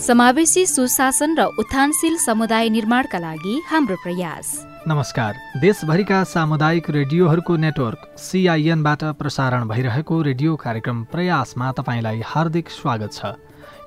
समावेशी सुशासन र उत्थानशील समुदाय निर्माणका लागि हाम्रो प्रयास। नमस्कार। देशभरिका सामुदायिक रेडियोहरूको नेटवर्क सिआइएनबाट प्रसारण भइरहेको रेडियो कार्यक्रम प्रयासमा तपाईँलाई हार्दिक स्वागत छ।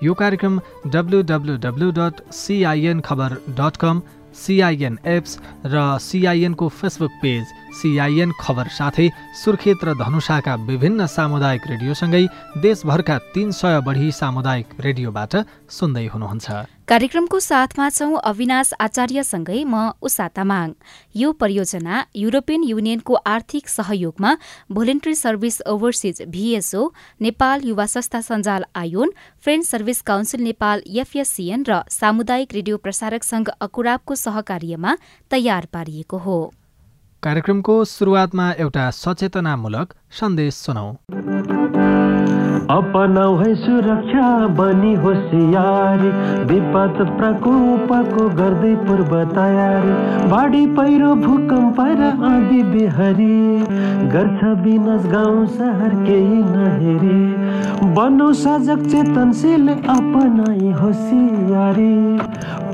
यो कार्यक्रम W W W dot CIN खबर डट कम सिआइएन एप्स र सिआइएनको फेसबुक पेज सिआइएन खबर साथै सुर्खेत र धनुषाका विभिन्न सामुदायिक रेडियोसँगै देशभरका तीन सय बढी सामुदायिक रेडियोबाट सुन्दै हुनुहुन्छ। कार्यक्रमको साथमा छौं अविनाश आचार्यसँगै म उषा तामाङ। यो परियोजना युरोपियन युनियनको आर्थिक सहयोगमा Voluntary Service Overseas VSO Nepal युवा संस्था सञ्जाल ion friend service council Nepal FSCN र सामुदायिक रेडियो प्रसारक संघ अकुराबको सहकार्यमा तयार पारिएको हो। कार्यक्रमको सुरुवातमा एउटा सचेतनामूलक सन्देश सुनौ। अपनाउ है सुरक्षा बनी होसियारी विपद प्रकोपको गर्दै पूर्व तयारी। बाढी पहिरो भूकम्प र आदि बेहरी। गर्छ विनाश गाउँ सहर केही नहेरी। बनो सजग चेतनशील अपनाई होसियारी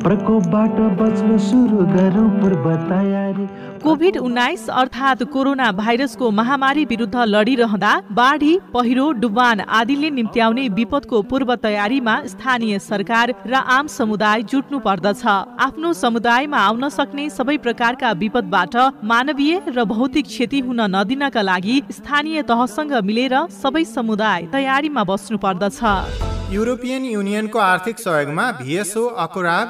प्रकोपबाट बच्न सुरु गरौँ पूर्व तयारी। कोभिड उन्नाइस अर्थात् कोरोना भाइरसको महामारी विरुद्ध लडिरहँदा बाढी पहिरो डुबान आदिले निम्त्याउने विपदको पूर्व तयारीमा स्थानीय सरकार र आम समुदाय जुट्नु पर्दछ। आफ्नो समुदायमा आउन सक्ने सबै प्रकारका विपदबाट मानवीय र भौतिक क्षति हुन नदिनका लागि स्थानीय तहसँग मिलेर सबै समुदाय तयारीमा बस्नु पर्दछ। युरोपियन युनियनको आर्थिक सहयोगमा भिएसओ अकुराग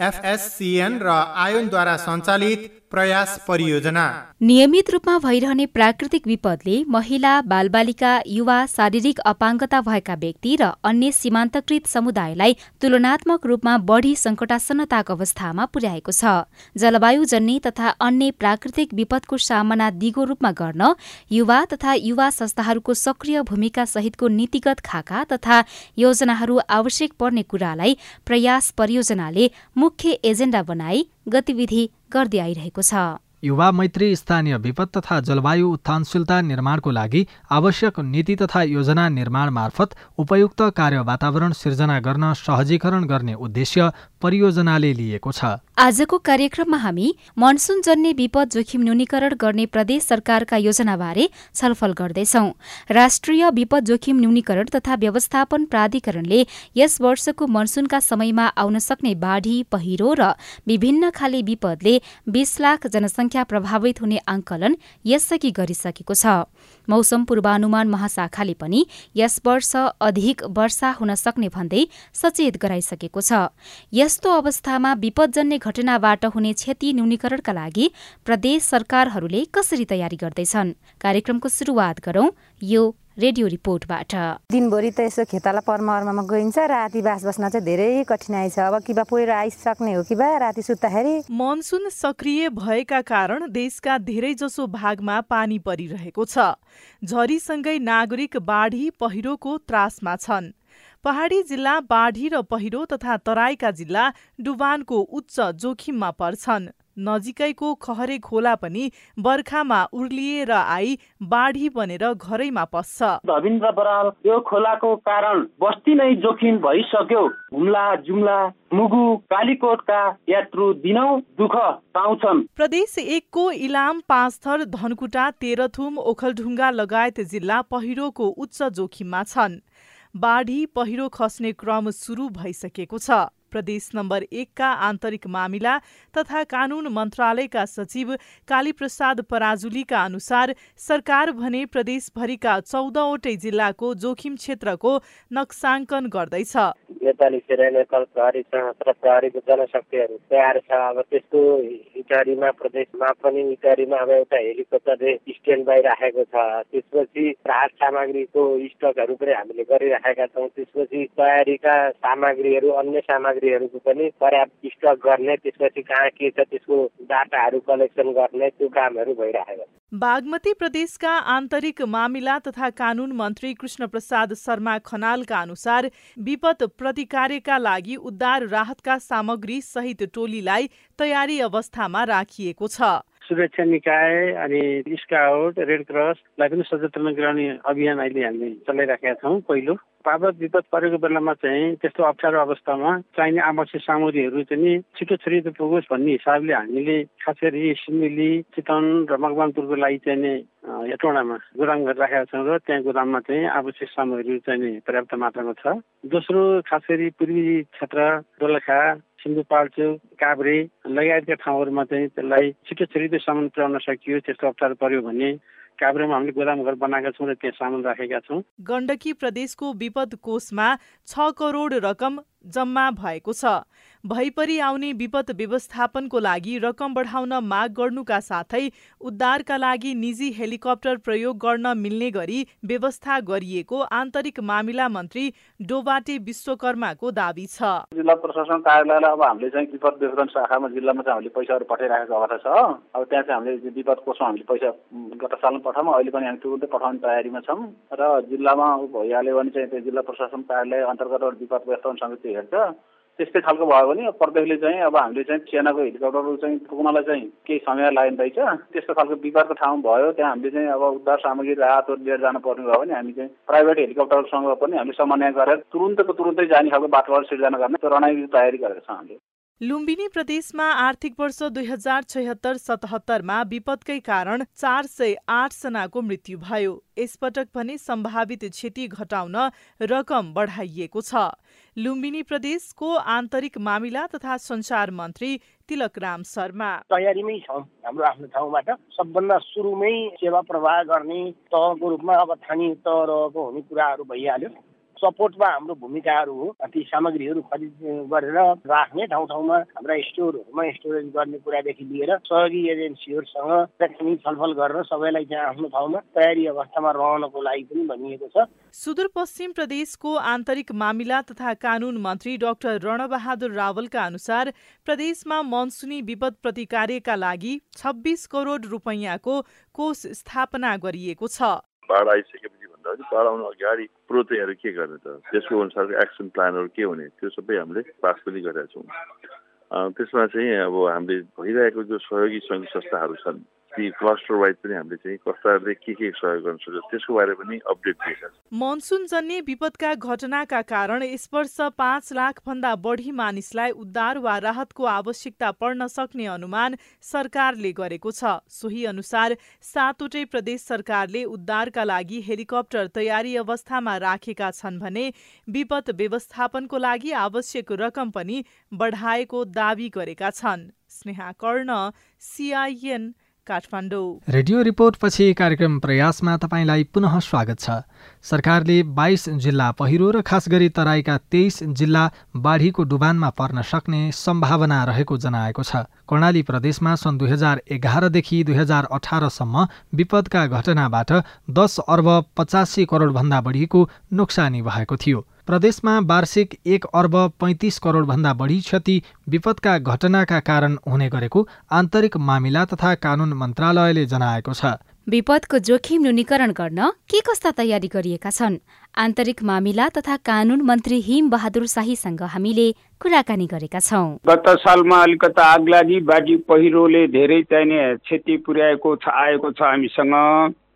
एफएससिएन र आयोनद्वारा सञ्चालित प्रयास परियोजना। नियमित रूपमा भइरहने प्राकृतिक विपदले महिला बालबालिका युवा शारीरिक अपाङ्गता भएका व्यक्ति र अन्य सीमान्तकृत समुदायलाई तुलनात्मक रूपमा बढ़ी संकटासन्नताको अवस्थामा पुर्याएको छ। जलवायु जन्य तथा अन्य प्राकृतिक विपदको सामना दिगो रूपमा गर्न युवा तथा युवा संस्थाहरूको सक्रिय भूमिका सहितको नीतिगत खाका तथा योजनाहरू आवश्यक पर्ने कुरालाई प्रयास परियोजनाले मुख्य एजेण्डा बनाई गतिविधि गर्दै आइरहेको छ। युवा मैत्री स्थानीय विपद तथा जलवायु उत्थानशीलता निर्माणको लागि आवश्यक नीति तथा योजना निर्माण मार्फत उपयुक्त कार्य वातावरण सिर्जना गर्न सहजीकरण गर्ने उद्देश्य परियोजनाले लिएको छ। आजको कार्यक्रममा हामी मनसुन जन्य विपद जोखिम न्यूनीकरण गर्ने प्रदेश सरकारका योजनाबारे छलफल गर्दैछौ। राष्ट्रिय विपद जोखिम न्यूनीकरण तथा व्यवस्थापन प्राधिकरणले यस वर्षको मनसुनका समयमा आउन सक्ने बाढी पहिरो र विभिन्न खाले विपदले बीस लाख जनसङ्ख्या संख्या प्रभावित हुने आंकलन यसअघि गरिसकेको छ। मौसम पूर्वानुमान महाशाखाले पनि यस वर्ष अधिक वर्षा हुन सक्ने भन्दै सचेत गराइसकेको छ। यस्तो अवस्थामा विपदजन्य घटनाबाट हुने क्षति न्यूनीकरणका लागि प्रदेश सरकारहरूले कसरी तयारी गर्दैछन्? कार्यक्रमको शुरूआत गरौं। यो रेडियो रिपोर्टबाट। दिनभरि त यसो खेताला परमहरमा गइन्छ राति बास बस्न चाहिँ धेरै कठिनाइ छ। अब कि बा पहिरो आइसक्ने हो कि बा राति सुत्दाखेरि। मनसुन सक्रिय भएका कारण देशका धेरै जसो भागमा पानी परिरहेको छ। झरीसँगै नागरिक बाढी पहिरोको त्रासमा छन्। पहाडी जिल्ला बाढी र पहिरो तथा तराईका जिल्ला डुबानको उच्च जोखिममा पर्छन्। नजिकैको खहरे खोला पनि बर्खामा उर्लिएर आई बाढी बनेर घरैमा पस्छ। धविन्द्र बराल यो खोलाको कारण बस्ती नै जोखिम भइसक्यो। हुम्ला जुम्ला मुगु कालीकोटका यात्रु दिनौ दुःख पाउँछन्। प्रदेश एकको इलाम पाँचथर धनकुटा तेह्रथुम ओखलढुङ्गा लगायत जिल्ला पहिरोको उच्च जोखिममा छन्। बाढी पहिरो खस्ने क्रम सुरु भइसकेको छ। प्रदेश नम्बर एकका आन्तरिक मामिला तथा कानून मन्त्रालयका सचिव कालीप्रसाद पराजुलीका अनुसार सरकार भने प्रदेशभरिका चौधवटै जिल्लाको जोखिम क्षेत्रको नक्साङ्कन गर्दैछ। जनशक्तिहरू तयार छ। अब त्यसको इटारीमा प्रदेशमा पनि इटारीमा अब एउटा हेलिकप्टर स्ट्यान्ड बाई राखेको छ। त्यसपछि राहत सामग्रीको स्टकहरू पनि हामीले गरिराखेका छौँ। त्यसपछि तयारीका सामग्रीहरू अन्य सामग्री सामग्रीहरूको पनि पर्याप्त स्टक गर्ने त्यसपछि कहाँ के छ त्यसको डाटाहरू कलेक्सन गर्ने त्यो कामहरू भइरहेको छ। बागमती प्रदेशका आन्तरिक मामिला तथा कानून मन्त्री कृष्ण प्रसाद शर्मा खनालका अनुसार विपद प्रतिकार्यका लागि उद्धार राहतका सामग्री सहित टोलीलाई तयारी अवस्थामा राखिएको छ। सुरक्षा निकाय अनि स्काउट रेड क्रसलाई पनि सचेतना गराउने अभियान अहिले हामीले चलाइराखेका छौँ पहिलो। पावत विपद परेको बेलामा चाहिँ त्यस्तो अप्ठ्यारो अवस्थामा चाहिने आवश्यक सामग्रीहरू चाहिँ छिटो छिटो पुगोस् भन्ने हिसाबले हामीले खास गरी सिन्धुली चितवन र मकवानपुरको लागि चाहिँ हेटौँडामा गोदाम गरिराखेका छौँ र त्यहाँ गोदाममा चाहिँ आवश्यक सामग्रीहरू चाहिँ पर्याप्त मात्रामा छ। दोस्रो खास गरी पूर्वी क्षेत्र दोलखा सिन्धुपाल्चोक काभ्रे लगायतका ठाउँहरूमा चाहिँ त्यसलाई छिटो छिटो सामान पुर्याउन सकियो त्यस्तो अप्ठ्यारो पर्यो भने काभ्रेमा हामीले गोदाम घर बनाएका छौँ र त्यहाँ सामान राखेका छौँ। गण्डकी प्रदेशको विपद कोषमा छ करोड रकम जम्मा भएको छ। भइपरि आउने विपद व्यवस्थापनको लागि रकम बढाउन माग गर्नुका साथै उद्धारका लागि निजी हेलिकप्टर प्रयोग गर्न मिल्ने गरी व्यवस्था गरिएको आन्तरिक मामिला मन्त्री डोबाटे विश्वकर्माको दावी छ। जिल्ला प्रशासन कार्यालयलाई अब हामीले चाहिँ विपद व्यवस्थापन शाखामा जिल्लामा चाहिँ हामीले पैसाहरू पठाइराखेको अवस्था छ। अब त्यहाँ चाहिँ हामीले विपद कोषमा हामीले पैसा गत सालमा पठाउँ अहिले पनि हामी तुरुन्तै पठाउने तयारीमा छौँ। र जिल्लामा भइहाल्यो भने चाहिँ त्यो जिल्ला प्रशासन कार्यालय अन्तर्गत विपद व्यवस्थापन समिति हेर्छ। त्यस्तै खालको भयो भने प्रदेशले चाहिँ अब हामीले चाहिँ सेनाको हेलिकप्टरहरू चाहिँ पुग्नलाई चाहिँ केही समय लाग्दैछ त्यस्तो खालको विवादको ठाउँ भयो। त्यहाँ हामीले चाहिँ अब उद्धार सामग्री राहतहरू लिएर जानु पर्ने भयो भने हामी चाहिँ प्राइभेट हेलिकप्टरसँग पनि हामीले समन्वय गरेर तुरुन्तको तुरुन्तै जाने खालको वातावरण सिर्जना गर्ने रणनीति तयारी गरेका छौँ हामीले। लुम्बिनी प्रदेशमा आर्थिक वर्ष दुई हजार छयत्तर सतहत्तरमा विपदकै कारण चार सय आठजनाको मृत्यु भयो। यसपटक भने सम्भावित क्षति घटाउन रकम बढाइएको छ। लुम्बिनी प्रदेशको आन्तरिक मामिला तथा संचार मन्त्री तिलक राम शर्मा। तयारीमै छौँ हाम्रो आफ्नो ठाउँबाट। सबभन्दा सुरुमै सेवा प्रवाह गर्ने तहको रूपमा अब स्थानीय तह रहेको हुने कुराहरू भइहाल्यो। सपोर्टमा हाम्रो भूमिकाहरू हो। ती सामग्रीहरू खरिद गरेर राख्ने ठाउँ ठाउँमा हाम्रा स्टोरहरूमा स्टोरेज गर्ने कुरादेखि लिएर सहयोगी एजेन्सीहरूसँग शैक्षणिक छलफल गरेर सबैलाई चाहिँ आफ्नो ठाउँमा तयारी अवस्थामा रहनको लागि पनि भनिएको छ। सुदूरपश्चिम प्रदेशको आन्तरिक मामिला तथा कानून मन्त्री डाक्टर रणबहादुर रावलका अनुसार प्रदेशमा मनसुनी विपद प्रतिकार्यका लागि छब्बिस करोड रुपैयाँको कोष स्थापना गरिएको छ। बाढ आइसकेपछि बाढ आउनु अगाडि पूर्व तयारी के गर्ने त? त्यसको अनुसारको एक्सन प्लानहरू के हुने? त्यो सबै हामीले पास पनि गरेका छौँ। त्यसमा चाहिँ अब हामीले भइरहेको जो सहयोगी सङ्घ संस्थाहरू छन् ती क्लस्टर वाइज पनि हामीले चाहिँ कस्ताहरूले के के सहयोग गर्न त्यसको बारे पनि अपडेट दिएका छन् मनसुन जन्य विपदका घटनाका कारण यस वर्ष पाँच लाख भन्दा बढी मानिसलाई उद्धार वा राहतको आवश्यकता पर्न सक्ने अनुमान सरकारले गरेको छ। सोही अनुसार सातवटै प्रदेश सरकारले उद्धारका लागि हेलिकप्टर तयारी अवस्थामा राखेका छन् भने विपद व्यवस्थापनको लागि आवश्यक रकम पनि बढाएको दावी गरेका छन्। स्नेहा कर्ण सिआइएन काठमाडौँ। रेडियो रिपोर्टपछि कार्यक्रम प्रयासमा तपाईँलाई पुनः स्वागत छ। सरकारले बाइस जिल्ला पहिरो र खास गरी तराईका तेइस जिल्ला बाढीको डुबानमा पर्न सक्ने सम्भावना रहेको जनाएको छ। कर्णाली प्रदेशमा सन् दुई हजार एघारदेखि दुई हजार अठारसम्म विपदका घटनाबाट दस अर्ब पचासी करोडभन्दा बढीको नोक्सानी भएको थियो। प्रदेशमा वार्षिक एक अर्ब पैँतिस करोडभन्दा बढी क्षति विपदका घटनाका कारण हुने गरेको आन्तरिक मामिला तथा कानून मन्त्रालयले जनाएको छ। विपदको जोखिम न्यूनीकरण गर्न के कस्ता तयारी गरिएका छन्? आन्तरिक मामिला तथा कानून मन्त्री हिम बहादुर शाहीसँग हामीले कुराकानी गरेका छौँ। गत सालमा अलिकति आगलागी बाजी पहिरोले धेरै चाहिने क्षति पुर्याएको छ आएको छ हामीसँग।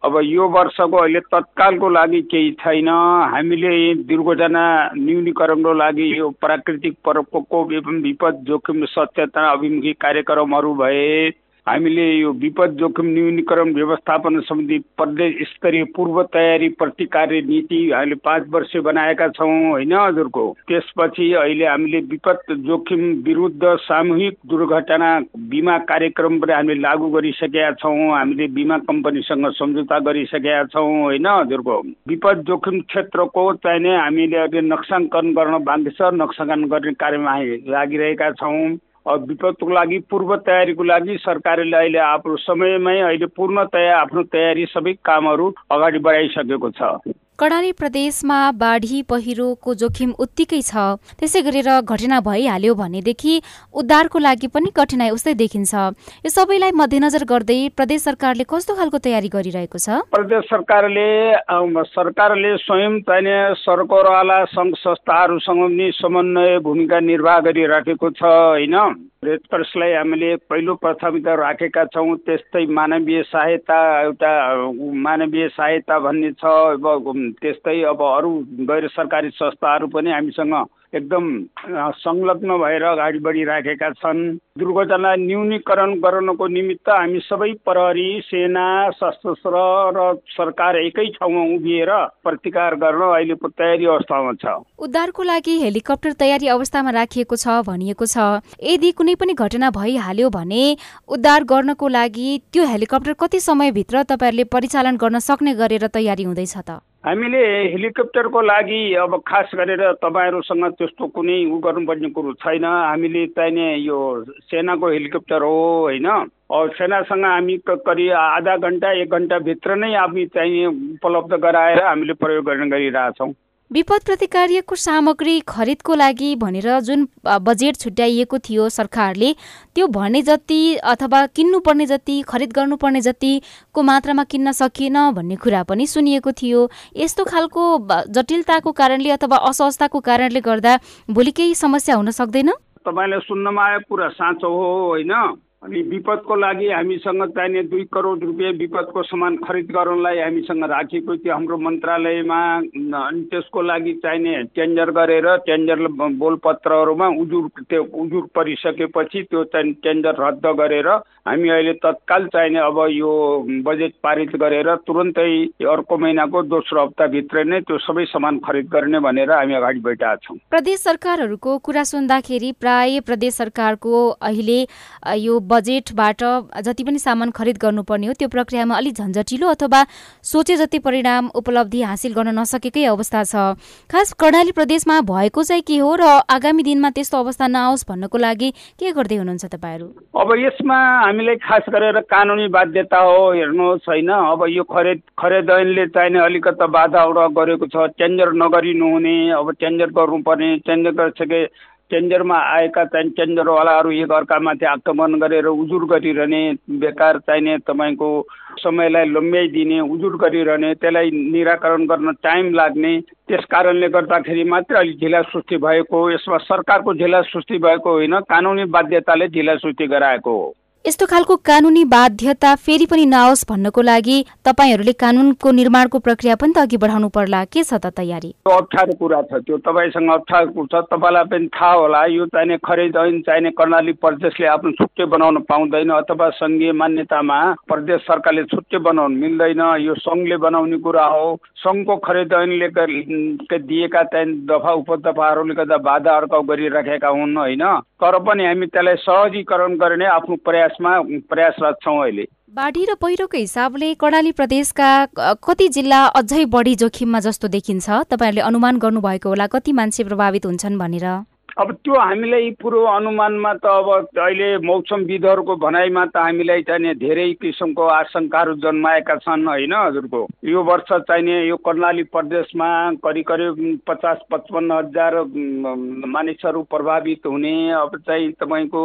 अब यो वर्षको अहिले तत्कालको लागि केही छैन। हामीले दुर्घटना न्यूनीकरणको लागि यो प्राकृतिक प्रकोप एवं विपद जोखिम सचेतना अभिमुखी कार्यक्रमहरू भए हामीले यो विपद जोखिम न्यूनीकरण व्यवस्थापन समिति प्रदेश स्तरीय पूर्व तयारी प्रतिकार्य नीति हामीले पाँच वर्ष बनाएका छौँ होइन हजुरको? त्यसपछि अहिले हामीले विपद जोखिम विरुद्ध सामूहिक दुर्घटना बिमा कार्यक्रम पनि हामीले लागू गरिसकेका छौँ हामीले बिमा कम्पनीसँग सम्झौता गरिसकेका छौँ होइन हजुरको? विपद जोखिम क्षेत्रको चाहिने हामीले अहिले नक्साङ्कन गर्न बाँकी छ नक्साङ्कन गर्ने कार्यमा लागिरहेका छौँ। विपदको लागि पूर्व तयारीको लागि सरकारले अहिले आफ्नो समयमै अहिले पूर्णतया आफ्नो तयारी सबै कामहरू अगाडि बढाइसकेको छ। कर्णाली प्रदेशमा बाढी पहिरोको जोखिम उत्तिकै छ। त्यसै गरेर घटना भइहाल्यो भनेदेखि उद्धारको लागि पनि कठिनाई उस्तै देखिन्छ। यो सबैलाई मध्यनजर गर्दै प्रदेश सरकारले कस्तो खालको तयारी गरिरहेको छ? प्रदेश सरकारले सरकारले स्वयं चाहिने सरकारवाला सङ्घ संस्थाहरूसँग पनि समन्वय भूमिका निर्वाह गरिराखेको छ होइन? रेड क्रसलाई हामीले पहिलो प्राथमिकता राखेका छौँ त्यस्तै मानवीय सहायता एउटा मानवीय सहायता भन्ने छ अब त्यस्तै अब अरू गैर सरकारी संस्थाहरू पनि हामीसँग एकदम संलग्न भएर अगाडि बढिराखेका छन्। दुर्घटना न्यूनीकरण गर्नको निमित्त हामी सबै प्रहरी सेना सशस्त्र र सरकार एकै ठाउँमा उभिएर प्रतिकार गर्न अहिलेको तयारी अवस्थामा छ। उद्धारको लागि हेलिकप्टर तयारी अवस्थामा राखिएको छ भनिएको छ। यदि कुनै पनि घटना भइहाल्यो भने उद्धार गर्नको लागि त्यो हेलिकप्टर कति समयभित्र तपाईँहरूले परिचालन गर्न सक्ने गरेर तयारी हुँदैछ त? हामीले हेलिकप्टरको लागि अब खास गरेर तपाईँहरूसँग त्यस्तो कुनै उ गर्नुपर्ने कुरो छैन। हामीले चाहिने यो सेनाको हेलिकप्टर हो होइन? सेनासँग हामी करिब आधा घन्टा एक घन्टाभित्र नै हामी चाहिँ उपलब्ध गराएर हामीले प्रयोग गर्ने गरिरहेछौँ। विपद प्रतिकार्यको सामग्री खरिदको लागि भनेर जुन बजेट छुट्याइएको थियो सरकारले त्यो भने जति अथवा किन्नुपर्ने जति खरिद गर्नुपर्ने जतिको मात्रामा किन्न सकिएन भन्ने कुरा पनि सुनिएको थियो। यस्तो खालको जटिलताको कारणले अथवा असहजताको कारणले गर्दा भोलि केही समस्या हुन सक्दैन? तपाईँले सुन्नमा आयो कुरा साँचो हो होइन? अनि विपदको लागि हामीसँग चाहिने दुई करोड रुपियाँ विपदको सामान खरिद गर्नलाई हामीसँग राखेको थियो। हाम्रो मन्त्रालयमा अनि त्यसको लागि चाहिने टेन्डर गरेर टेन्डर बोलपत्रहरूमा उजुर त्यो उजुर परिसकेपछि त्यो टेन्डर रद्द गरेर हामी अहिले तत्काल चाहिने अब यो बजेट पारित गरेर तुरन्तै अर्को महिनाको दोस्रो हप्ताभित्र नै त्यो सबै सामान खरिद गर्ने भनेर हामी अगाडि बढिरहेका छौँ। प्रदेश सरकारहरूको कुरा सुन्दाखेरि प्राय प्रदेश सरकारको अहिले यो बजेटबाट जति पनि सामान खरिद गर्नुपर्ने हो त्यो प्रक्रियामा अलिक झन्झटिलो अथवा सोचे जति परिणाम उपलब्धि हासिल गर्न नसकेकै अवस्था छ। खास कर्णाली प्रदेशमा भएको चाहिँ के हो र आगामी दिनमा त्यस्तो अवस्था नआओस् भन्नको लागि के गर्दै हुनुहुन्छ तपाईँहरू? अब यसमा हामीलाई खास गरेर कानुनी बाध्यता हो हेर्नुहोस् होइन। अब यो खरिद खरिद ऐनले चाहिने अलिकति बाधा गरेको छ। टेन्डर नगरिनु हुने अब टेन्डर गर्नुपर्ने टेन्डर गरिसके टेन्डरमा आएका चाहिँ टेन्डरवालाहरू एक अर्कामाथि आक्रमण गरेर उजुर गरिरहने बेकार चाहिने तपाईँको समयलाई लम्ब्याइदिने उजुर गरिरहने त्यसलाई निराकरण गर्न टाइम लाग्ने त्यस कारणले गर्दाखेरि मात्रै अलिक ढिला सुस्ती भएको यसमा सरकारको ढिला सुस्ती भएको होइन कानुनी बाध्यताले ढिला सुस्ती गराएको हो। यस्तो खालको कानुनी बाध्यता फेरि पनि नआओस् भन्नको लागि तपाईँहरूले कानुनको निर्माणको प्रक्रिया पनि त अघि बढाउनु पर्ला। के छ त तयारी? अप्ठ्यारो कुरा छ त्यो तपाईँसँग अप्ठ्यारो छ। तपाईँलाई पनि थाहा होला यो चाहिने खरिद ऐन चाहिने कर्णाली प्रदेशले आफ्नो छुट्टै बनाउन पाउँदैन अथवा सङ्घीय मान्यतामा प्रदेश सरकारले छुट्टै बनाउनु मिल्दैन। यो सङ्घले बनाउने कुरा हो। सङ्घको खरिद ऐनले दिएका चाहिँ दफा उपदफाहरूले गर्दा बाधा अड्काउ गरिराखेका हुन् होइन? तर पनि हामी त्यसलाई सहजीकरण गर्ने आफ्नो प्रयास प्रयासमा प्रयासरत छौँ अहिले। बाढी र पहिरोको हिसाबले कर्णाली प्रदेशका कति जिल्ला अझै बढी जोखिममा जस्तो देखिन्छ? तपाईँहरूले अनुमान गर्नुभएको होला कति मान्छे प्रभावित हुन्छन् भनेर। अब त्यो हामीलाई पुरो अनुमानमा त अब अहिले मौसमविदहरूको भनाइमा त हामीलाई चाहिने धेरै किसिमको आशङ्काहरू जन्माएका छन् होइन हजुरको? यो वर्ष चाहिने यो कर्णाली प्रदेशमा करिब करिब पचास पचपन्न हजार मानिसहरू प्रभावित हुने अब चाहिँ तपाईँको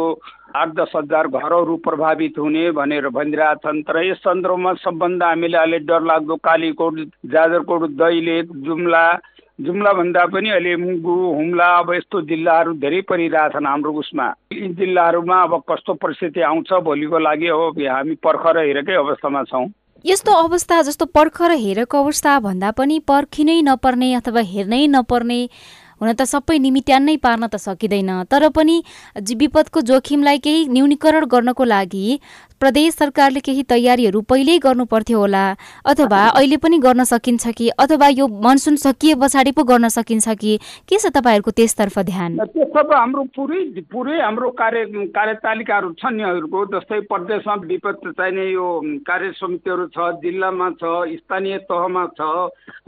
आठ दस हजार घरहरू प्रभावित हुने भनेर भनिरहेछन्। तर यस सन्दर्भमा सबभन्दा हामीले अहिले डरलाग्दो कालीकोट जाजरकोट दैलेख जुम्ला जुम्लाभन्दा पनि अहिले मुगु हुम्ला अब यस्तो जिल्लाहरू धेरै परिरहेछन् हाम्रो उसमा। यी जिल्लाहरूमा अब कस्तो परिस्थिति आउँछ भोलिको लागि अब हामी पर्खर हेरेकै अवस्थामा छौँ। यस्तो अवस्था जस्तो पर्खर हेरेको अवस्था भन्दा पनि पर्खिनै नपर्ने अथवा हेर्नै नपर्ने हुन त सबै निमित्यान नै पार्न त सकिँदैन। तर पनि विपदको जोखिमलाई केही न्यूनीकरण गर्नको लागि प्रदेश सरकारले केही तयारीहरू पहिल्यै गर्नु पर्थ्यो होला अथवा अहिले पनि गर्न सकिन्छ कि अथवा यो मनसुन सकिए पछाडि पो गर्न सकिन्छ कि के छ तपाईँहरूको त्यसतर्फ ध्यान? त्यसतर्फ हाम्रो पुरै पुरै हाम्रो कार्य कार्यतालिकाहरू छन् यहाँहरूको जस्तै प्रदेशमा विपद चाहिने यो कार्य समितिहरू छ जिल्लामा छ स्थानीय तहमा छ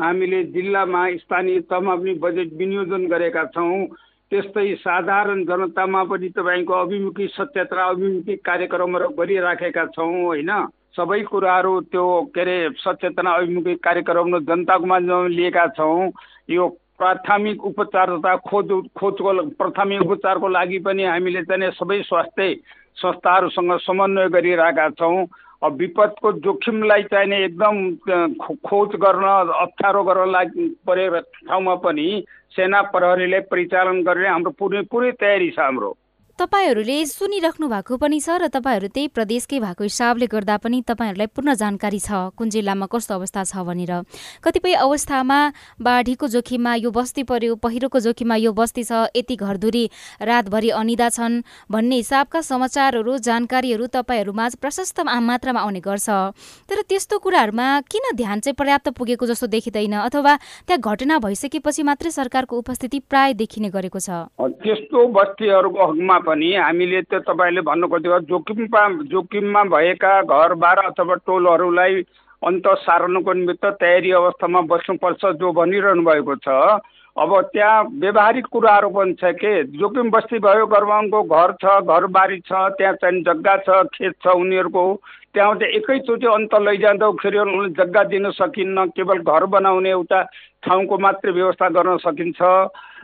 हामीले जिल्लामा स्थानीय तहमा पनि बजेट विनियोजन गरेका छौँ। त्यस्तै साधारण जनतामा पनि तपाईँको अभिमुखी सत्यता अभिमुखी कार्यक्रमहरू गरिराखेका छौँ होइन? सबै कुराहरू त्यो के अरे सचेतना अभिमुखी कार्यक्रम जनताको माझमा लिएका छौँ। यो प्राथमिक उपचार तथा खोज खोजको प्राथमिक उपचारको लागि पनि हामीले चाहिँ सबै स्वास्थ्य संस्थाहरूसँग समन्वय गरिरहेका छौँ। विपदको जोखिमलाई चाहिने एकदम खोज गर्न अप्ठ्यारो गर्न लागि परेको ठाउँमा पनि सेना प्रहरीले परिचालन गर्ने हाम्रो पुरै पुरै तयारी छ हाम्रो। तपाईँहरूले सुनिराख्नु भएको पनि छ र तपाईँहरू त्यही प्रदेशकै भएको हिसाबले गर्दा पनि तपाईँहरूलाई पूर्ण जानकारी छ। कुन जिल्लामा कस्तो अवस्था छ भनेर। कतिपय अवस्थामा बाढीको जोखिममा यो बस्ती पर्यो पहिरोको जोखिममा यो बस्ती छ यति घरधुरी रातभरि अनिदा छन् भन्ने हिसाबका समाचारहरू जानकारीहरू तपाईँहरूमा प्रशस्त मात्रामा आउने गर्छ। तर त्यस्तो कुराहरूमा किन ध्यान चाहिँ पर्याप्त पुगेको जस्तो देखिँदैन अथवा त्यहाँ घटना भइसकेपछि मात्रै सरकारको उपस्थिति प्राय देखिने गरेको छ? त्यस्तो बस्तीहरूको पनि हामीले त्यो तपाईँले भन्नु खोजेको जोखिममा जोखिममा भएका घरबार अथवा टोलहरूलाई अन्त सार्नको निमित्त तयारी अवस्थामा बस्नुपर्छ जो भनिरहनु भएको छ। अब त्यहाँ व्यवहारिक कुराहरू पनि छ के? जोखिम बस्ती भयो घरबाङको घर छ घरबारी छ त्यहाँ चाहिँ जग्गा छ खेत छ उनीहरूको। त्यहाँ चाहिँ एकैचोटि अन्त लैजाँदाखेरि उनीहरूले जग्गा दिन सकिन्न केवल घर बनाउने एउटा ठाउँको मात्रै व्यवस्था गर्न सकिन्छ।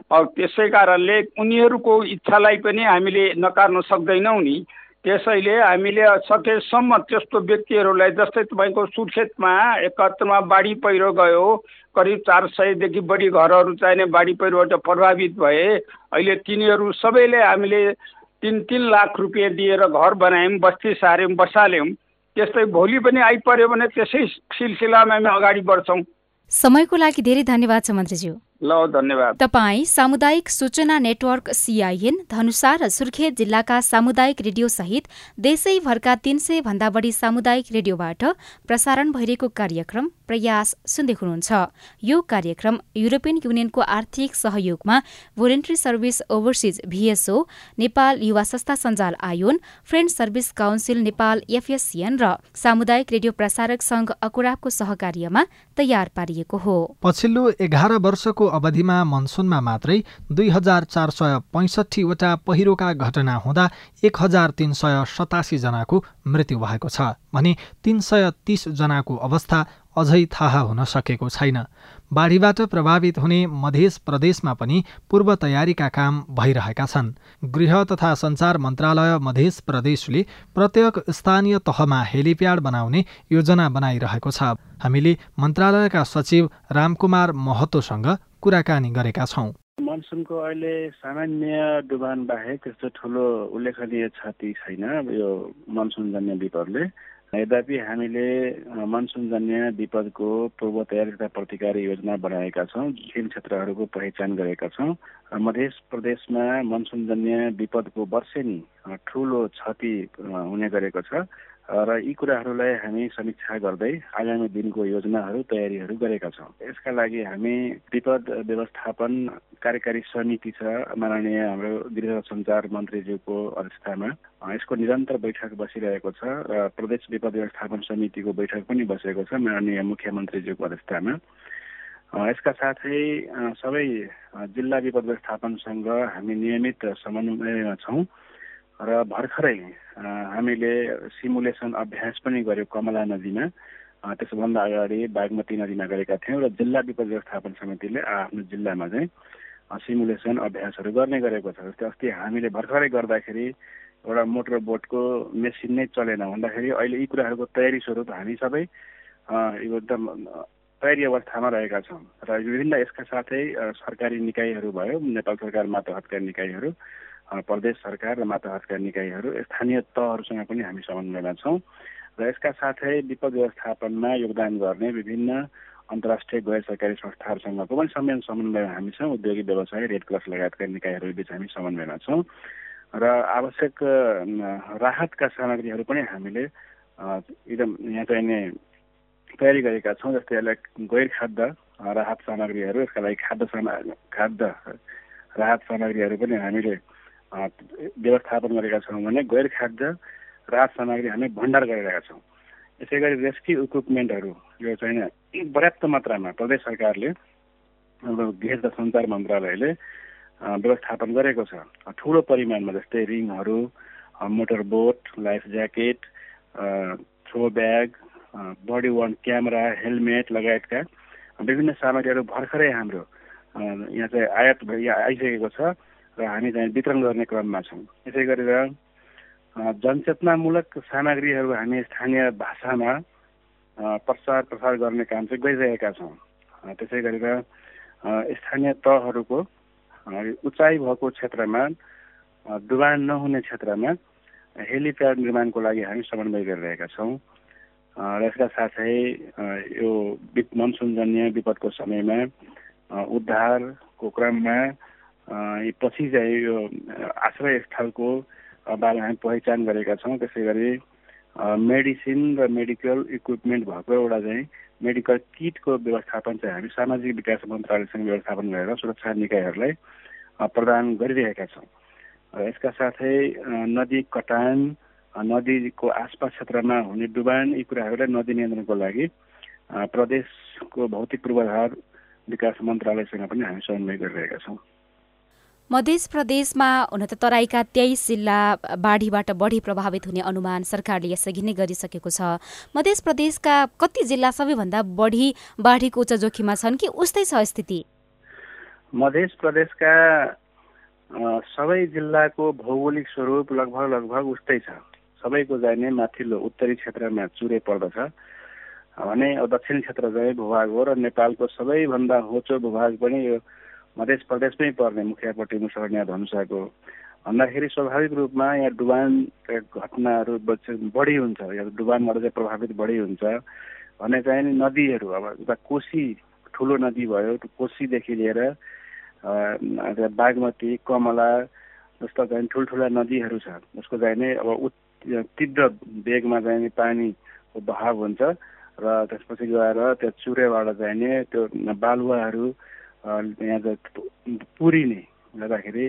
त्यसै कारणले उनीहरूको इच्छालाई पनि हामीले नकार्न सक्दैनौँ नि। त्यसैले हामीले सकेसम्म त्यस्तो व्यक्तिहरूलाई जस्तै तपाईँको सुर्खेतमा एकहत्तरमा बाढी पहिरो गयो करिब चार सयदेखि बढी घरहरू चाहिने बाढी पहिरोबाट प्रभावित भए अहिले तिनीहरू सबैले हामीले तिन तिन लाख रुपियाँ दिएर घर बनायौँ बस्ती सार्यौँ बसाल्यौँ। त्यस्तै भोलि पनि आइपऱ्यो भने त्यसै सिलसिलामा हामी अगाडि बढ्छौँ। समयको लागि धेरै धन्यवाद छ मन्त्रीज्यू। ल धन्यवाद। तपाईँ सामुदायिक सूचना नेटवर्क सिआइएन धनुषा र सुर्खेत जिल्लाका सामुदायिक रेडियो सहित देशैभरका तीन सय भन्दा बढी सामुदायिक रेडियोबाट प्रसारण भइरहेको कार्यक्रम प्रयास सुन्दै हुनुहुन्छ यो कार्यक्रम युरोपियन युनियनको आर्थिक सहयोगमा Voluntary Service Overseas VSO Nepal युवा संस्था सञ्जाल ion friend service council Nepal FSCN र सामुदायिक रेडियो प्रसारक संघ अकुराबको सहकार्यमा तयार पारिएको हो। पछिल्लो एघार वर्षको अवधिमा मनसुनमा मात्रै दुई हजार चार सय पैँसठीवटा पहिरोका घटना हुँदा एक हजार तिन सय सतासीजनाको मृत्यु भएको छ। भने तिन सय तीसजनाको अवस्था अझै थाहा हुन सकेको छैन। बाढीबाट प्रभावित हुने मध्य प्रदेशमा पनि पूर्व तयारीका काम भइरहेका छन्। गृह तथा सञ्चार मन्त्रालय मध्य प्रदेशले प्रत्येक स्थानीय तहमा हेलिप्याड बनाउने योजना बनाइरहेको छ। हामीले मन्त्रालयका सचिव रामकुमार महतोसँग कुराकानी गरेका छौँ। मनसुनको अहिले सामान्य डुबान बाहेक त्यस्तो ठुलो उल्लेखनीय क्षति छैन। यो मनसुनजन्य विपदले यद्यपि हामीले मनसुनजन्य विपदको पूर्व तयारी तथा प्रतिकारी योजना बनाएका छौँ विभिन्न क्षेत्रहरूको पहिचान गरेका छौँ मध्य प्रदेशमा मनसुनजन्य विपदको वर्षेनी ठुलो क्षति हुने गरेको छ। र यी कुराहरूलाई हामी समीक्षा गर्दै आगामी दिनको योजनाहरू तयारीहरू गरेका छौँ। यसका लागि हामी विपद व्यवस्थापन कार्यकारी समिति छ माननीय हाम्रो गृह सञ्चार मन्त्रीज्यूको अध्यक्षतामा। यसको निरन्तर बैठक बसिरहेको छ र प्रदेश विपद व्यवस्थापन समितिको बैठक पनि बसेको छ माननीय मुख्यमन्त्रीज्यूको अध्यक्षतामा। यसका साथै सबै जिल्ला विपद व्यवस्थापनसँग हामी नियमित समन्वयमा छौँ र भर्खरै हामीले सिमुलेसन अभ्यास पनि गर्यौँ कमला नदीमा। त्यसोभन्दा अगाडि बागमती नदीमा गरेका थियौँ र जिल्ला विपद व्यवस्थापन समितिले आफ्नो जिल्लामा चाहिँ सिमुलेसन अभ्यासहरू गर्ने गरेको छ। जस्तै अस्ति हामीले भर्खरै गर्दाखेरि एउटा मोटर बोटको मेसिन नै चलेन भन्दाखेरि अहिले यी कुराहरूको तयारी स्वरूप हामी सबै एकदम तयारी अवस्थामा रहेका छौँ। र विभिन्न यसका साथै सरकारी निकायहरू भयो नेपाल सरकार मातहतका निकायहरू प्रदेश सरकार र माताहतका निकायहरू स्थानीय तहहरूसँग पनि हामी समन्वयमा छौँ र यसका साथै विपद व्यवस्थापनमा योगदान गर्ने विभिन्न अन्तर्राष्ट्रिय गैर सरकारी संस्थाहरूसँगको पनि समन्वय समन्वयमा हामी छौँ। उद्योगिक व्यवसाय रेड क्रस लगायतका निकायहरू बिच हामी समन्वयमा छौँ। र आवश्यक राहतका सामग्रीहरू पनि हामीले एकदम यहाँ चाहिने तयारी गरेका छौँ जस्तै यसलाई गैर खाद्य राहत सामग्रीहरू यसका लागि खाद्य सामा खाद्य राहत सामग्रीहरू पनि हामीले व्यवस्थापन गरेका छौँ भने गैर खाद्य राहत सामग्री हामी भण्डार गरिरहेका छौँ। यसै गरी रेस्क्यु इक्विपमेन्टहरू यो चाहिँ पर्याप्त मात्रामा प्रदेश सरकारले गृह तथा सञ्चार मन्त्रालयले व्यवस्थापन गरेको छ। ठुलो परिमाणमा जस्तै रिङहरू motor boat life jacket throw bag body worn camera helmet लगायतका विभिन्न सामग्रीहरू भर्खरै हाम्रो यहाँ चाहिँ आयात आइसकेको छ। र हामी चाहिँ वितरण गर्ने क्रममा छौँ। यसै गरेर जनचेतनामूलक सामग्रीहरू हामी स्थानीय भाषामा प्रचार प्रसार गर्ने काम चाहिँ गरिरहेका छौँ। त्यसै गरेर स्थानीय तहहरूको उचाइ भएको क्षेत्रमा डुबान नहुने क्षेत्रमा हेलिप्याड निर्माणको लागि हामी समन्वय गरिरहेका छौँ। र यसका साथै यो मनसुनजन्य विपदको समयमा उद्धारको क्रममा पछि चाहिँ यो आश्रय स्थलको बारेमा हामी पहिचान गरेका छौँ। त्यसै गरी मेडिसिन र मेडिकल इक्विपमेन्ट भएको एउटा चाहिँ मेडिकल किटको व्यवस्थापन चाहिँ हामी सामाजिक विकास मन्त्रालयसँग व्यवस्थापन गरेर सुरक्षा निकायहरूलाई प्रदान गरिरहेका छौँ। यसका साथै नदी कटान नदीको आसपास क्षेत्रमा हुने डुबान यी कुराहरूलाई नदी नियन्त्रणको लागि प्रदेशको भौतिक पूर्वाधार विकास मन्त्रालयसँग पनि हामी समन्वय गरिरहेका छौँ। मध्य प्रदेशमा हुन त तराईका तेइस जिल्ला बाढीबाट बढी प्रभावित हुने अनुमान सरकारले यसअघि नै गरिसकेको छ। मध्य प्रदेशका कति जिल्ला सबैभन्दा बढी बाढीको उच्च जोखिममा छन् कि उस्तै छ स्थिति? मध्य प्रदेशका सबै जिल्लाको भौगोलिक स्वरूप लगभग लगभग उस्तै छ। सबैको जाने माथिल्लो उत्तरी क्षेत्रमा चुरे पर्दछ। भने दक्षिण क्षेत्र चाहिँ भूभाग हो र नेपालको सबैभन्दा होचो भूभाग पनि यो मध्य प्रदेशमै पर्ने मुखियापट्टि मुसहरिया धनुषाको। भन्दाखेरि स्वाभाविक रूपमा यहाँ डुबानका घटनाहरू बढी हुन्छ। या डुबानबाट चाहिँ प्रभावित बढी हुन्छ। भने चाहिँ नि नदीहरू अब उता कोशी ठुलो नदी भयो कोशीदेखि लिएर बागमती कमला जस्तो चाहिँ ठुल्ठुला नदीहरू छ। उसको चाहिँ नै अब तीव्र वेगमा चाहिँ पानीको बहाव हुन्छ। र त्यसपछि गएर त्यो चुरेबाट चाहिने त्यो बालुवाहरू यहाँ पुरिने गर्दाखेरि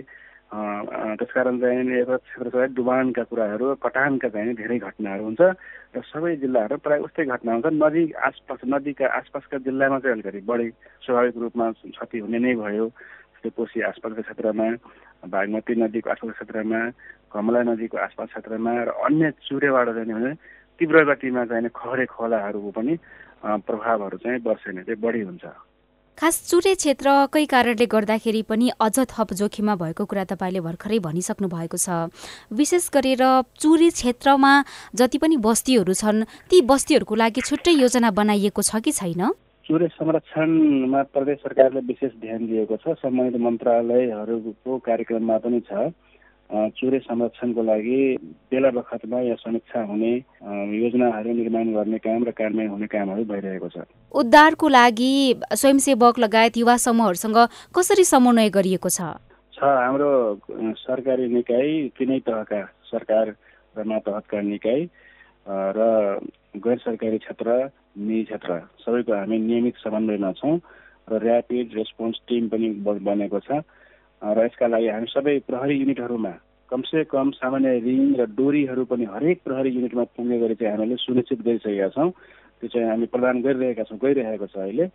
त्यसकारण चाहिँ यता क्षेत्र डुबानका कुराहरू कटानका चाहिँ धेरै घटनाहरू हुन्छ र सबै जिल्लाहरू प्रायः उस्तै घटना हुन्छ नदी आसपास नदीका आसपासका जिल्लामा चाहिँ अलिकति बढी स्वाभाविक रूपमा क्षति हुने नै भयो। जस्तै कोशी आसपासको क्षेत्रमा बागमती नदीको आसपास क्षेत्रमा कमला नदीको आसपास क्षेत्रमा र अन्य चुरेबाट चाहिँ भने तीव्र गतिमा चाहिँ खरे खोलाहरूको पनि प्रभावहरू चाहिँ वर्षेनी चाहिँ बढी हुन्छ। खास चुरे क्षेत्रकै कारणले गर्दाखेरि पनि अझ थप जोखिममा भएको कुरा तपाईँले भर्खरै भनिसक्नु भएको छ। विशेष गरेर चुरे क्षेत्रमा जति पनि बस्तीहरू छन् ती बस्तीहरूको लागि छुट्टै योजना बनाइएको छ कि छैन? चुरे संरक्षणमा प्रदेश सरकारले विशेष ध्यान दिएको छ। सम्बन्धित मन्त्रालयहरूको कार्यक्रममा पनि छ। चुरे संरक्षणको लागि बेला बखतमा या समीक्षा हुने योजनाहरू निर्माण गर्ने काम र कार्यान्वयन हुने कामहरू भइरहेको छ। उद्धारको लागि स्वयंसेवक लगायत युवा समूहहरूसँग कसरी समन्वय गरिएको छ? छ हाम्रो सरकारी निकाय तिनै तहका सरकार र मातहतका निकाय र गैर सरकारी क्षेत्र निजी क्षेत्र सबैको हामी नियमित समन्वयमा छौँ र ऱ्यापिड रेस्पोन्स टिम पनि बनेको छ। र यसका लागि हामी सबै प्रहरी युनिटहरूमा कमसे कम सामान्य रिङ र डोरीहरू पनि हरेक प्रहरी युनिटमा पुग्ने गरी चाहिँ हामीले सुनिश्चित गरिसकेका छौँ। त्यो चाहिँ हामी प्रदान गरिरहेका छौँ गइरहेको छ अहिले।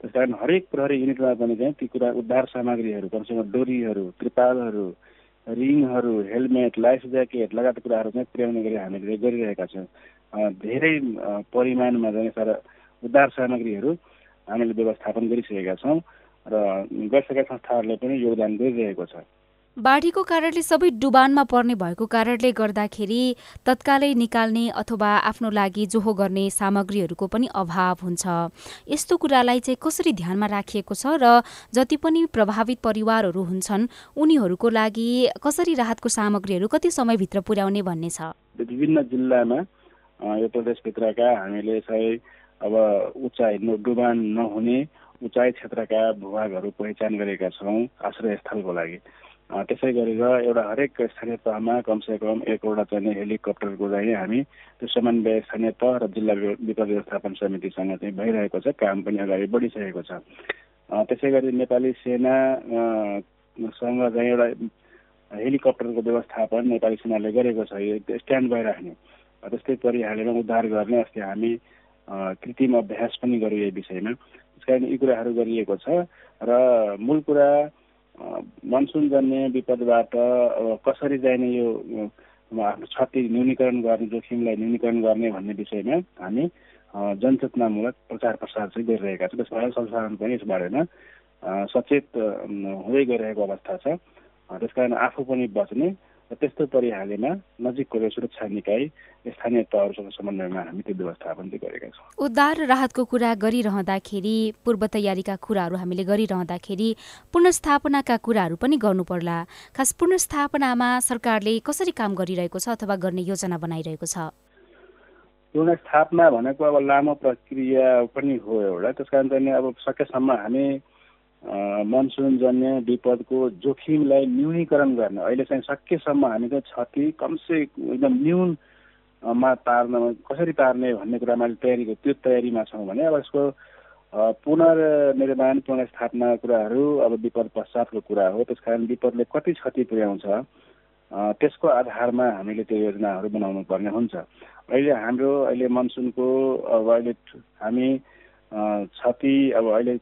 त्यस कारण हरेक प्रहरी युनिटमा पनि चाहिँ ती कुरा उद्धार सामग्रीहरू कमसेकम डोरीहरू त्रिपालहरू रिङहरू हेलमेट लाइफ ज्याकेट लगायत कुराहरू चाहिँ पुर्याउने गरी हामीले गरिरहेका छौँ। धेरै परिमाणमा चाहिँ सारा उद्धार सामग्रीहरू हामीले व्यवस्थापन गरिसकेका छौँ। र गैर सरकारी संस्थाहरूले पनि योगदान गरिरहेको छ। बाढीको कारणले सबै डुबानमा पर्ने भएको कारणले गर्दाखेरि तत्कालै निकाल्ने अथवा आफ्नो लागि जोहो गर्ने सामग्रीहरूको पनि अभाव हुन्छ। यस्तो कुरालाई चाहिँ कसरी ध्यानमा राखिएको छ र जति पनि प्रभावित परिवारहरू हुन्छन् उनीहरूको लागि कसरी राहतको सामग्रीहरू कति समयभित्र पुर्याउने भन्ने छ? विभिन्न जिल्लामा यो प्रदेशभित्रका हामीले चाहिँ अब उचाइ डुबान नहुने उचाइ क्षेत्रका भूभागहरू पहिचान गरेका छौँ आश्रय स्थलको लागि त्यसै गरेर एउटा हरेक स्थानीय तहमा कमसेकम एकवटा चाहिँ हेलिकप्टरको चाहिँ हामी त्यो समन्वय स्थानीय तह र जिल्ला विपद व्यवस्थापन समितिसँग चाहिँ भइरहेको छ काम पनि अगाडि बढिसकेको छ। त्यसै गरी नेपाली सेनासँग चाहिँ एउटा हेलिकप्टरको व्यवस्थापन नेपाली सेनाले गरेको छ यो स्ट्यान्ड बाई राख्ने। त्यस्तै परिहालेर उद्धार गर्ने अस्ति हामी कृत्रिम अभ्यास पनि गर्यो यो विषयमा। कारण यी कुराहरू गरिएको छ र मूल कुरा मनसुन जन्य विपदबाट कसरी जाने यो आफ्नो क्षति न्यूनीकरण गर्ने जोखिमलाई न्यूनीकरण गर्ने भन्ने विषयमा हामी जनचेतनामूलक प्रचार प्रसार चाहिँ गरिरहेका छौँ। त्यसमा संसाधन पनि यस बारेमा सचेत हुँदै गइरहेको अवस्था छ। त्यस कारण आफू पनि बच्ने त्यस्तो परिहालेमा नजिकको सुरक्षा निकाय स्थानीय तहहरूसँग समन्वयमा हामी त्यो व्यवस्थापन चाहिँ गरेका छौँ। उद्धार राहतको कुरा गरिरहँदाखेरि पूर्व तयारीका कुराहरू हामीले गरिरहँदाखेरि पुनस्थापनाका कुराहरू पनि गर्नु पर्ला खास पुनस्थापनामा सरकारले कसरी काम गरिरहेको छ अथवा गर्ने योजना बनाइरहेको छ? पुनस्थापना भनेको अब लामो प्रक्रिया पनि हो एउटा। त्यस कारण चाहिँ अब सकेसम्म हामी मनसुनजन्य विपदको जोखिमलाई न्यूनीकरण गर्ने। अहिले चाहिँ सकेसम्म हामी चाहिँ क्षति कमसे एकदम न्यूनमा तार्न कसरी तार्ने भन्ने कुरामा तयारी त्यो तयारीमा छौँ भने अब यसको पुनर्निर्माण पुनर्स्थापना कुराहरू अब विपद पश्चातको कुरा हो। त्यस कारण विपदले कति क्षति पुर्याउँछ त्यसको आधारमा हामीले त्यो योजनाहरू बनाउनु पर्ने हुन्छ। अहिले हाम्रो अहिले मनसुनको अब अहिले हामी क्षति अब अहिले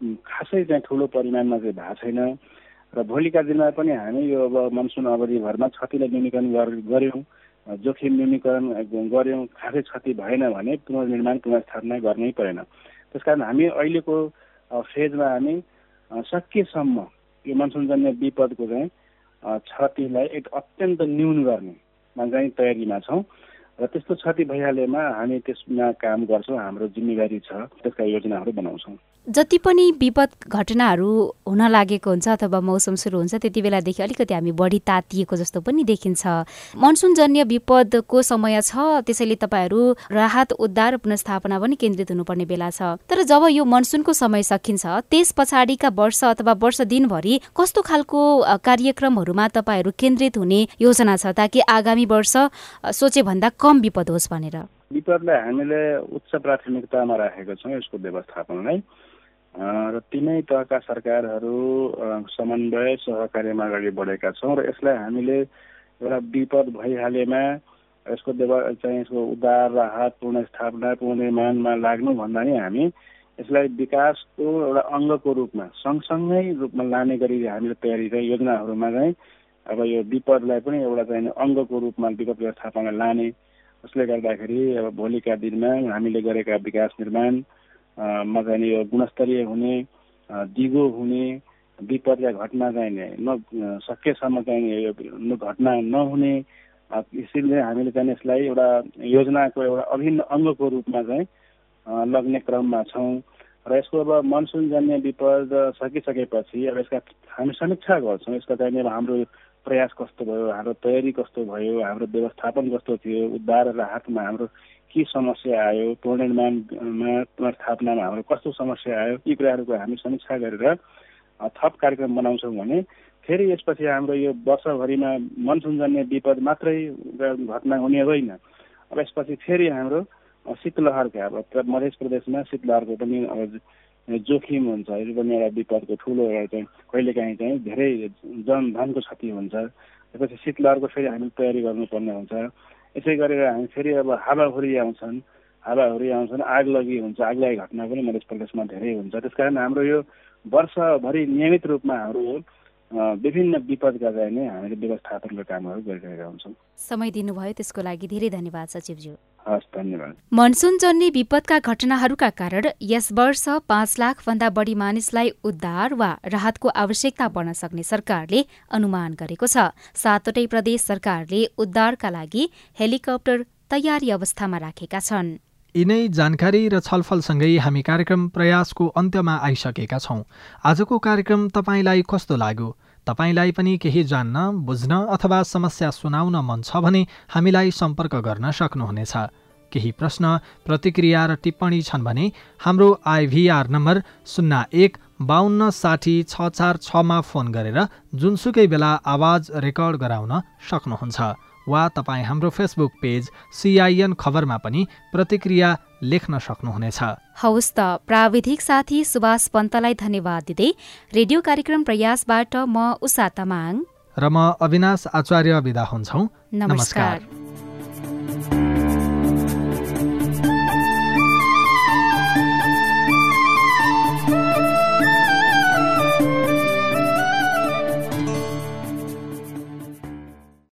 खासै चाहिँ ठुलो परिमाणमा चाहिँ भएको छैन। र भोलिका दिनमा पनि हामी यो अब मनसुन अवधिभरमा क्षतिलाई न्यूनीकरण गऱ्यौँ। जोखिम न्यूनीकरण गऱ्यौँ। खासै क्षति भएन भने पुनर्निर्माण पुनर्स्थापना गर्नै परेन। त्यस कारण हामी अहिलेको फेजमा हामी सकेसम्म यो मनसुनजन्य विपदको चाहिँ क्षतिलाई एक अत्यन्त न्यून गर्नेमा चाहिँ तयारीमा छौँ। र त्यस्तो क्षति भइहालेमा हामी त्यसमा काम गर्छौँ। हाम्रो जिम्मेवारी छ। त्यसका योजनाहरू बनाउँछौँ। जति पनि विपद घटनाहरू हुन लागेको हुन्छ अथवा मौसम सुरु हुन्छ त्यति बेलादेखि अलिकति हामी बढी तातिएको जस्तो पनि देखिन्छ। मनसुनजन्य विपदको समय छ त्यसैले तपाईँहरू राहत उद्धार पुनस्थापना पनि केन्द्रित हुनुपर्ने बेला छ। तर जब यो मनसुनको समय सकिन्छ त्यस पछाडिका वर्ष अथवा वर्ष दिनभरि कस्तो खालको कार्यक्रमहरूमा तपाईँहरू केन्द्रित हुने योजना छ ताकि आगामी वर्ष सोचे भन्दा कम विपद होस् भनेर? विपदलाई हामीले उच्च प्राथमिकतामा राखेका छौँ यसको व्यवस्थापनलाई। र तिनै तहका सरकारहरू समन्वय सहकार्यमा अगाडि बढेका छौँ र यसलाई हामीले एउटा विपद भइहालेमा यसको देव चाहिँ यसको उद्धार राहत पुनस्थापना पुनर्निर्माणमा लाग्नुभन्दा नि हामी यसलाई विकासको एउटा अङ्गको रूपमा सँगसँगै रूपमा लाने गरी हामीले तयारी चाहिँ योजनाहरूमा चाहिँ अब यो विपदलाई पनि एउटा चाहिँ अङ्गको रूपमा विपद व्यवस्थापनलाई लाने जसले गर्दाखेरि अब भोलिका दिनमा हामीले गरेका विकास निर्माण मा चाहिँ गुणस्तरीय हुने दिगो हुने विपद घटना चाहिँ न सकेसम्म चाहिँ यो घटना नहुने यसैले हामीले चाहिँ यसलाई एउटा योजनाको एउटा अभिन्न अङ्गको रूपमा चाहिँ लग्ने क्रममा छौँ। र यसको अब मनसुनजन्य विपद सकिसकेपछि अब यसका हामी समीक्षा गर्छौँ। यसका चाहिँ अब हाम्रो प्रयास कस्तो भयो हाम्रो तयारी कस्तो भयो हाम्रो व्यवस्थापन कस्तो थियो उद्धार राहतमा हाम्रो के समस्या आयो पुनर्निर्माणमा पुनर्स्थापनामा हाम्रो कस्तो समस्या आयो यी कुराहरूको हामी समीक्षा गरेर थप कार्यक्रम बनाउँछौँ भने फेरि यसपछि हाम्रो यो वर्षभरिमा मनसुनजन्य विपद मात्रै घटना हुने होइन। अब यसपछि फेरि हाम्रो शीतलहरका अब मध्य प्रदेशमा शीतलहरको पनि अब जोखिम हुन्छ। यो पनि एउटा विपदको ठुलो एउटा चाहिँ कहिलेकाहीँ चाहिँ धेरै जनधनको क्षति हुन्छ। त्यसपछि शीतलहरको फेरि हामीले तयारी गर्नुपर्ने हुन्छ। यसै गरेर हामी फेरि अब हावाहुरी आउँछन्। हावाहुरी आउँछन् आग लगी हुन्छ। आग लागि घटना पनि मध्य प्रदेशमा धेरै हुन्छ। त्यस कारण हाम्रो यो वर्षभरि नियमित रूपमा हाम्रो विभिन्न विपदका नै हामीले व्यवस्थापनको कामहरू गरिरहेका हुन्छौँ। समय दिनुभयो त्यसको लागि धेरै धन्यवाद सचिवज्यू। हस् धन्यवाद। मनसुन जन्य विपदका घटनाहरूका कारण यस वर्ष पाँच लाख भन्दा बढी मानिसलाई उद्धार वा राहतको आवश्यकता पर्न सक्ने सरकारले अनुमान गरेको छ। सातवटै प्रदेश सरकारले उद्धारका लागि हेलिकप्टर तयारी अवस्थामा राखेका छन्। यिनै जानकारी र छलफलसँगै हामी कार्यक्रम प्रयासको अन्त्यमा आइसकेका छौँ। आजको कार्यक्रम तपाईँलाई कस्तो लाग्यो? तपाईँलाई पनि केही जान्न बुझ्न अथवा समस्या सुनाउन मन छ भने हामीलाई सम्पर्क गर्न सक्नुहुनेछ। केही प्रश्न प्रतिक्रिया र टिप्पणी छन् भने हाम्रो आइभीआर नम्बर शून्य एक बाहन्न साठी छ चार छमा फोन गरेर जुनसुकै बेला आवाज रेकर्ड गराउन सक्नुहुन्छ। वा तपाईँ हाम्रो फेसबुक पेज सिआइएन खबरमा पनि प्रतिक्रिया लेख्न सक्नुहुनेछ। हौस् त प्राविधिक साथी सुभाष पन्तलाई धन्यवाद दिँदै रेडियो कार्यक्रम प्रयासबाट म उषा तमाङ। र म अविनाश आचार्य विदा हुन्छौ। नमस्कार।